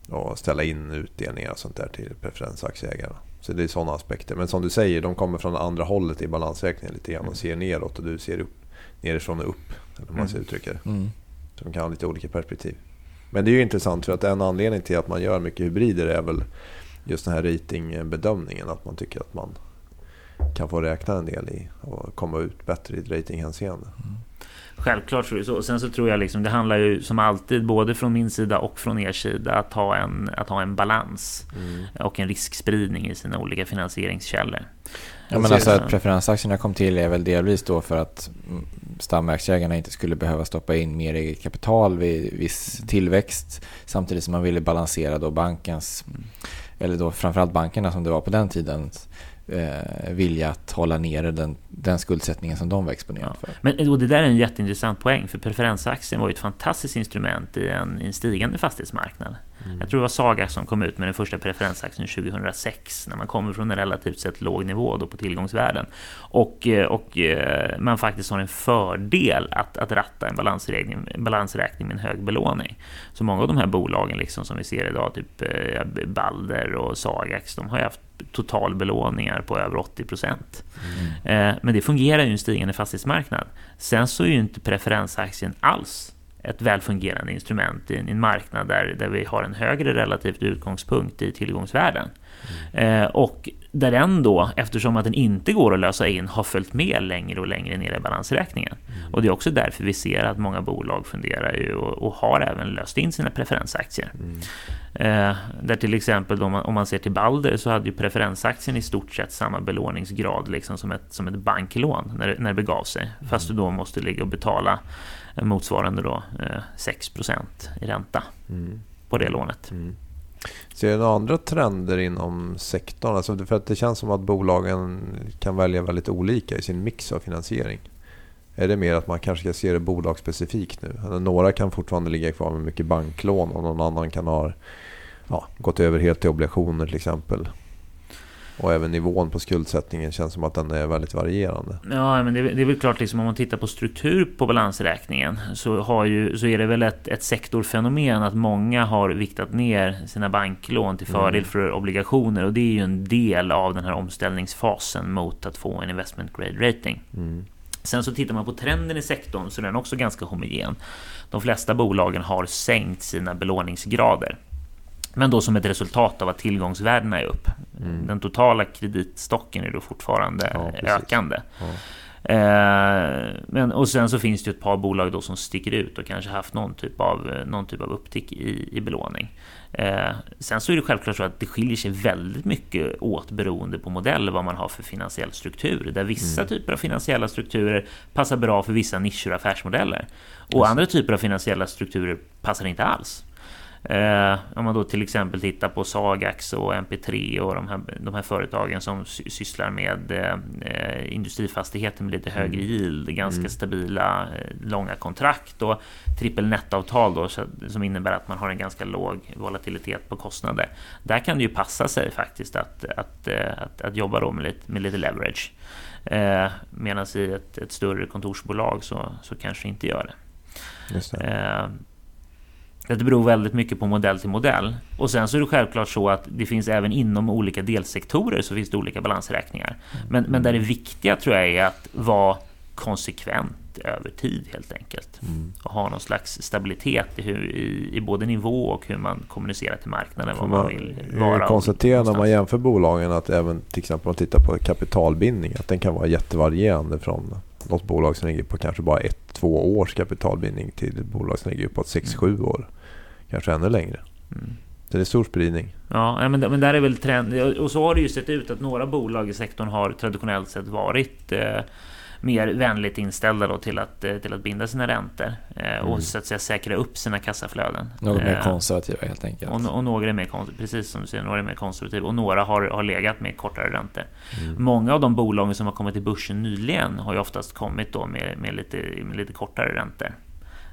[SPEAKER 2] och ställa in utdelningar och sånt där till preferensaktieägarna. Så det är sådana aspekter. Men som du säger, de kommer från andra hållet i balansräkningen lite grann och ser neråt och du ser upp, nerifrån och upp. Eller man ska mm. uttrycka det. Mm. Så de kan ha lite olika perspektiv. Men det är ju intressant för att en anledning till att man gör mycket hybrider är väl just den här ratingbedömningen. Att man tycker att man kan få räkna en del i och komma ut bättre i ett ratinghänseende. Mm.
[SPEAKER 3] Självklart så är det så. Sen så tror jag liksom det handlar ju som alltid både från min sida och från er sida att ha en, att ha en balans mm. och en riskspridning i sina olika finansieringskällor.
[SPEAKER 1] Ja, men alltså att preferensaktierna kom till är väl delvis då för att stamaktieägarna inte skulle behöva stoppa in mer eget kapital vid viss tillväxt samtidigt som man ville balansera då bankens, eller då framförallt bankerna som det var på den tiden, eh, vilja att hålla nere den, den skuldsättningen som de var exponerade för.
[SPEAKER 3] Men och det där är en jätteintressant poäng för preferensaktien var ju ett fantastiskt instrument i en, i en stigande fastighetsmarknad. Mm. Jag tror det var Saga som kom ut med den första preferensaktien 2006 när man kommer från en relativt sett låg nivå då på tillgångsvärden. Och, eh, och eh, man faktiskt har en fördel att, att ratta en balansräkning, balansräkning med en hög belåning. Så många av de här bolagen liksom som vi ser idag, typ eh, Balder och Sagax, de har ju haft totalbelåningar på över 80 procent. Mm. Men det fungerar ju i en stigande fastighetsmarknad. Sen så är ju inte preferensaktien alls ett välfungerande instrument i en marknad där, där vi har en högre relativt utgångspunkt i tillgångsvärden. Mm. Eh, och där den då, eftersom att den inte går att lösa in, har följt med längre och längre ner i balansräkningen. Mm. Och det är också därför vi ser att många bolag funderar ju och, och har även löst in sina preferensaktier. Mm. Eh, där till exempel då man, om man ser till Balder så hade ju preferensaktien i stort sett samma belåningsgrad liksom som, ett, som ett banklån när, när det begav sig. Fast du då måste ligga och betala motsvarande då 6 eh, i ränta mm. på det lånet. Mm.
[SPEAKER 2] Ser du några andra trender inom sektorn? Alltså för att det känns som att bolagen kan välja väldigt olika i sin mix av finansiering. Är det mer att man kanske ska se det bolagsspecifikt nu? Några kan fortfarande ligga kvar med mycket banklån och någon annan kan ha ja, gått över helt till obligationer till exempel. Och även nivån på skuldsättningen känns som att den är väldigt varierande.
[SPEAKER 3] Ja, men det, är, det är väl klart, liksom, om man tittar på struktur på balansräkningen så, har ju, så är det väl ett, ett sektorfenomen att många har viktat ner sina banklån till fördel mm. för obligationer och det är ju en del av den här omställningsfasen mot att få en investment grade rating. Mm. Sen så tittar man på trenden i sektorn så är den också ganska homogen. De flesta bolagen har sänkt sina belåningsgrader. Men då som ett resultat av att tillgångsvärdena är upp. Mm. Den totala kreditstocken är då fortfarande ja, ökande. Ja. Eh, men, och sen så finns det ett par bolag då som sticker ut och kanske haft någon typ av, någon typ av upptick i, i belåning. Eh, sen så är det självklart så att det skiljer sig väldigt mycket åt beroende på modell vad man har för finansiell struktur. Där vissa mm. typer av finansiella strukturer passar bra för vissa nischer och affärsmodeller. Och Just. andra typer av finansiella strukturer passar inte alls. Eh, om man då till exempel tittar på Sagax och MP3 och de här, de här företagen som sysslar med eh, industrifastigheter med lite högre mm. yield, ganska mm. stabila, eh, långa kontrakt och trippelnettavtal då, så, som innebär att man har en ganska låg volatilitet på kostnader. Där kan det ju passa sig faktiskt att, att, eh, att, att jobba då med lite, med lite leverage. Eh, Medan i ett, ett, större kontorsbolag så, så kanske inte gör det. det. Det beror väldigt mycket på modell till modell. Och sen så är det självklart så att det finns även inom olika delsektorer så finns det olika balansräkningar. Men, men där det viktiga tror jag är att vara konsekvent över tid helt enkelt. Mm. Och ha någon slags stabilitet i, hur, i, i, både nivå och hur man kommunicerar till marknaden. Vad man, man vill vara.
[SPEAKER 2] konstatera när man jämför bolagen att även till exempel om man tittar på kapitalbindning att den kan vara jättevarierande från något bolag som ligger på kanske bara ett, två års kapitalbindning till ett bolag som ligger på sex, mm. sju år kanske ännu längre. Mm. Så det är stor spridning.
[SPEAKER 3] Ja, men, men där är väl trend. Och så har det ju sett ut att några bolag i sektorn har traditionellt sett varit eh, mer vänligt inställda då till, att, eh, till att binda sina räntor eh, mm. och så att säga säkra upp sina kassaflöden.
[SPEAKER 1] Något mer eh, konservativa helt enkelt.
[SPEAKER 3] Och, och några är mer precis som du säger, några är mer konservativa och några har, har legat med kortare räntor. Mm. Många av de bolagen som har kommit till börsen nyligen har ju oftast kommit då med, med, lite, med lite kortare räntor.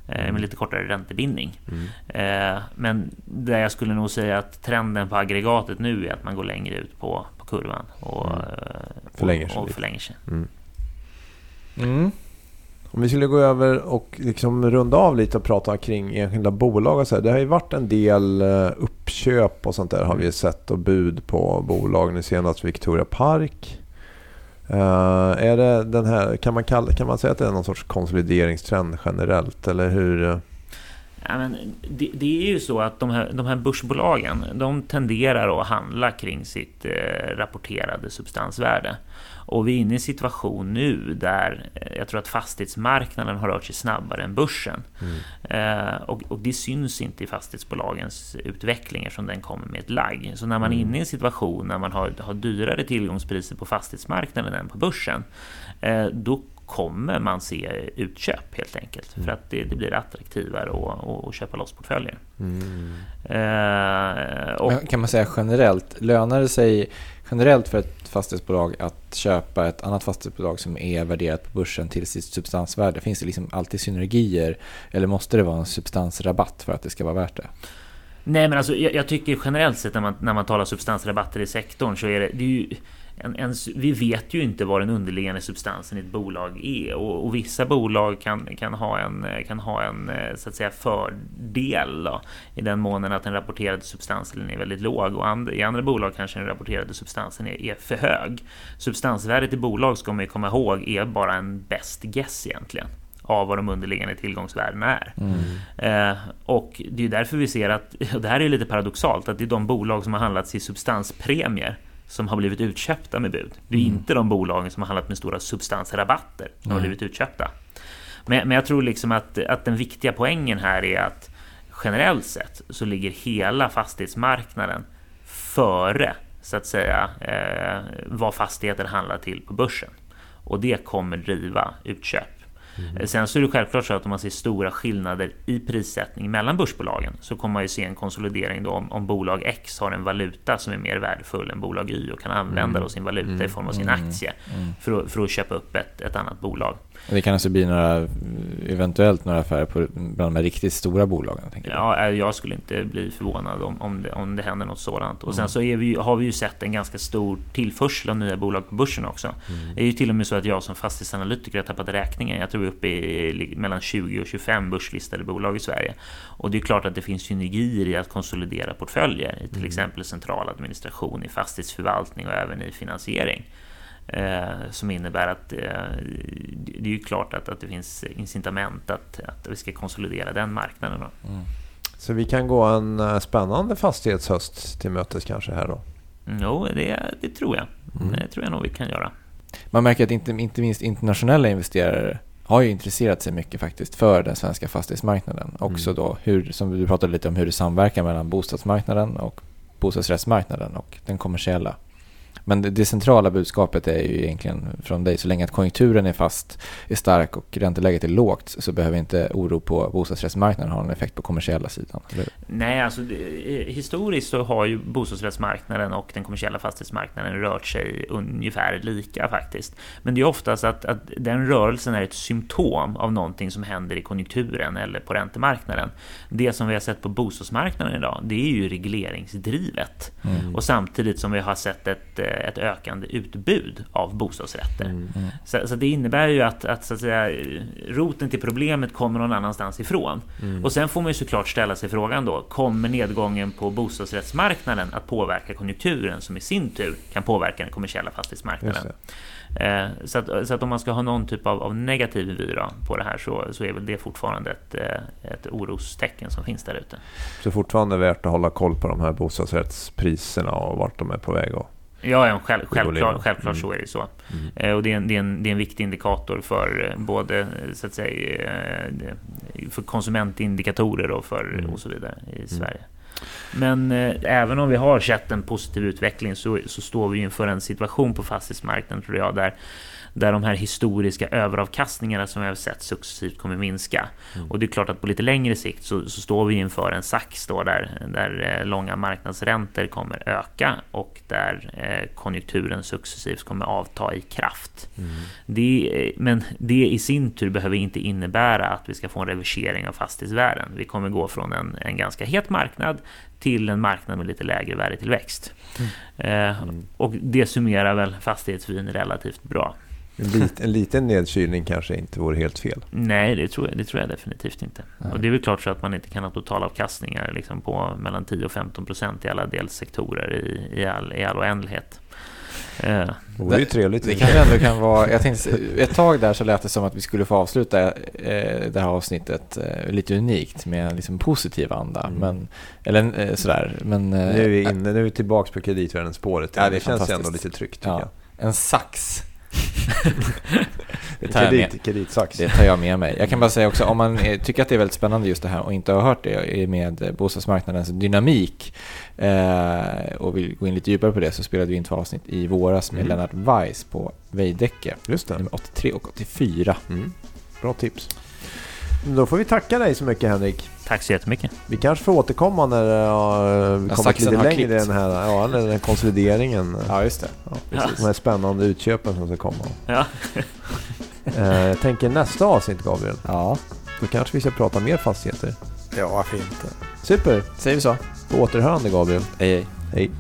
[SPEAKER 3] Eh, med lite kortare räntebindning. Mm. Eh, men där jag skulle nog säga att trenden på aggregatet nu är att man går längre ut på, på kurvan och, mm.
[SPEAKER 2] Eh, förlänger sig.
[SPEAKER 3] Och, och förlänger sig.
[SPEAKER 2] Mm. mm. Om vi skulle gå över och liksom runda av lite och prata kring enskilda bolag. Och så här. Det har ju varit en del uppköp och sånt där har vi sett och bud på bolag. Nu senast Victoria Park. Uh, är det den här, kan, man kalla, kan man säga att det är någon sorts konsolideringstrend generellt? Eller hur? Eh?
[SPEAKER 3] Ja, men det, det, är ju så att de här, de här börsbolagen de tenderar att handla kring sitt eh, rapporterade substansvärde. Och vi är inne i en situation nu där eh, jag tror att fastighetsmarknaden har rört sig snabbare än börsen. Mm. Eh, och, och, det syns inte i fastighetsbolagens utveckling eftersom den kommer med ett lagg. Så när man är mm. inne i en situation när man har, har dyrare tillgångspriser på fastighetsmarknaden än på börsen, eh, då kommer man se utköp helt enkelt. Mm. För att det, det, blir attraktivare att, att köpa loss portföljer. Mm.
[SPEAKER 1] Eh, och, kan man säga generellt, lönar det sig generellt för ett fastighetsbolag att köpa ett annat fastighetsbolag som är värderat på börsen till sitt substansvärde? Finns det liksom alltid synergier eller måste det vara en substansrabatt för att det ska vara värt det?
[SPEAKER 3] Nej, men alltså, jag, jag tycker generellt sett när man, när man talar substansrabatter i sektorn så är det, det är ju en, en, vi vet ju inte vad den underliggande substansen i ett bolag är och, och vissa bolag kan, kan, ha en, kan ha en eh, så att säga fördel då, i den månen att den rapporterade substansen är väldigt låg och and, i andra bolag kanske den rapporterade substansen är, är, för hög. Substansvärdet i bolag ska man ju komma ihåg är bara en best guess egentligen av vad de underliggande tillgångsvärdena är. Mm. Eh, och det är därför vi ser att, det här är lite paradoxalt, att det är de bolag som har handlats i substanspremier som har blivit utköpta med bud. Det är mm. inte de bolagen som har handlat med stora substansrabatter som mm. har blivit utköpta. Men, men jag tror liksom att, att den viktiga poängen här är att generellt sett så ligger hela fastighetsmarknaden före så att säga eh, vad fastigheter handlar till på börsen. Och det kommer driva utköp. Mm. Sen så är det självklart så att om man ser stora skillnader i prissättning mellan börsbolagen så kommer man ju se en konsolidering då om, om bolag X har en valuta som är mer värdefull än bolag Y och kan använda mm. sin valuta mm. i form av sin mm. aktie mm. för, att, för att köpa upp ett, ett annat bolag.
[SPEAKER 1] Det kan alltså bli några, eventuellt några affärer på, bland de riktigt stora bolagen?
[SPEAKER 3] ja, jag skulle inte bli förvånad om, om, det, om det händer något sådant. Och sen så vi, har vi ju sett en ganska stor tillförsel av nya bolag på börsen också. Mm. Det är ju till och med så att jag som fastighetsanalytiker har tappat räkningen. Jag tror vi är uppe i mellan 20 och 25 börslistade bolag i Sverige. Och det är klart att det finns synergier i att konsolidera portföljer, i till mm. exempel central administration, i fastighetsförvaltning och även i finansiering. Eh, som innebär att eh, det är ju klart att, att det finns incitament att, att vi ska konsolidera den marknaden. Mm.
[SPEAKER 2] Så vi kan gå en eh, spännande fastighetshöst till mötes kanske här då?
[SPEAKER 3] Jo, det, det tror jag. Mm. Det tror jag nog vi kan göra.
[SPEAKER 1] Man märker att inte, inte minst internationella investerare har ju intresserat sig mycket faktiskt för den svenska fastighetsmarknaden. Också mm. då hur, som du pratade lite om, hur det samverkar mellan bostadsmarknaden och bostadsrättsmarknaden och den kommersiella men det, det, centrala budskapet är ju egentligen från dig, så länge att konjunkturen är fast, är stark och ränteläget är lågt så behöver inte oro på bostadsrättsmarknaden ha någon effekt på kommersiella sidan. Eller?
[SPEAKER 3] Nej, alltså historiskt så har ju bostadsrättsmarknaden och den kommersiella fastighetsmarknaden rört sig ungefär lika faktiskt. Men det är oftast att, att den rörelsen är ett symptom av någonting som händer i konjunkturen eller på räntemarknaden. Det som vi har sett på bostadsmarknaden idag, det är ju regleringsdrivet. Mm. Och samtidigt som vi har sett ett eh, ett ökande utbud av bostadsrätter. Mm, mm. Så, så, det innebär ju att, att, så att säga, roten till problemet kommer någon annanstans ifrån. Mm. Och sen får man ju såklart ställa sig frågan då, kommer nedgången på bostadsrättsmarknaden att påverka konjunkturen som i sin tur kan påverka den kommersiella fastighetsmarknaden? Eh, så att, så att, om man ska ha någon typ av, av negativ vy på det här så, så är väl det fortfarande ett, eh, ett orostecken som finns där ute.
[SPEAKER 2] Så fortfarande värt att hålla koll på de här bostadsrättspriserna och vart de är på väg? Och
[SPEAKER 3] Ja, ja själv, självklart, självklart mm. så är det så. Mm. Eh, och det är, en, det, är en, det är en viktig indikator för eh, både eh, så att säga, för konsumentindikatorer och, för, mm. och så vidare i mm. Sverige. Men eh, även om vi har sett en positiv utveckling så, så står vi inför en situation på fastighetsmarknaden tror jag där där de här historiska överavkastningarna som vi har sett successivt kommer minska. Mm. Och det är klart att på lite längre sikt så, så står vi inför en sax då där, där eh, långa marknadsräntor kommer öka och där eh, konjunkturen successivt kommer avta i kraft. Mm. Det, eh, men det i sin tur behöver inte innebära att vi ska få en reversering av fastighetsvärden. Vi kommer gå från en, en ganska het marknad till en marknad med lite lägre värdetillväxt. Mm. Eh, mm. och det summerar väl fastighetsvin relativt bra.
[SPEAKER 2] En, lit, en liten nedkylning kanske inte vore helt fel.
[SPEAKER 3] Nej, det tror jag, det tror jag definitivt inte. Nej. Och det är väl klart så att man inte kan ha totalavkastningar liksom på mellan 10 och 15 procent i alla delsektorer i, i, all, i all oändlighet.
[SPEAKER 2] Eh, det vore ju trevligt.
[SPEAKER 1] Det kanske ändå kan vara... Jag tänkte, ett tag där så lät det som att vi skulle få avsluta eh, det här avsnittet eh, lite unikt med en liksom positiv anda. Mm. Men, eller sådär. Men,
[SPEAKER 2] nu är vi inne, nu är vi tillbaka på kreditvärden spåret. Ja, det, det känns ändå lite tryggt tycker ja. jag.
[SPEAKER 1] En sax
[SPEAKER 2] det, tar Kredit, kreditsax.
[SPEAKER 1] det tar jag med mig. Jag kan bara säga också, om man tycker att det är väldigt spännande just det här och inte har hört det med bostadsmarknadens dynamik eh, och vill gå in lite djupare på det så spelade vi in två avsnitt i våras med mm. Lennart Weiss på Veidekke.
[SPEAKER 2] Just det.
[SPEAKER 1] Nummer 83 och 84.
[SPEAKER 2] Mm. Bra tips. Då får vi tacka dig så mycket Henrik.
[SPEAKER 3] Tack så jättemycket.
[SPEAKER 2] Vi kanske får återkomma när uh, vi kommer lite längre i den här, ja, den här konsolideringen.
[SPEAKER 1] Ja, just det.
[SPEAKER 2] Ja, precis. De här spännande utköpen som ska komma.
[SPEAKER 3] Ja.
[SPEAKER 2] uh, jag tänker nästa avsnitt Gabriel.
[SPEAKER 1] Ja.
[SPEAKER 2] Då kanske vi ska prata mer fastigheter.
[SPEAKER 1] Ja, varför inte?
[SPEAKER 2] Super.
[SPEAKER 1] Säger vi så.
[SPEAKER 2] På återhörande Gabriel.
[SPEAKER 1] Hej, hej.
[SPEAKER 2] Hej.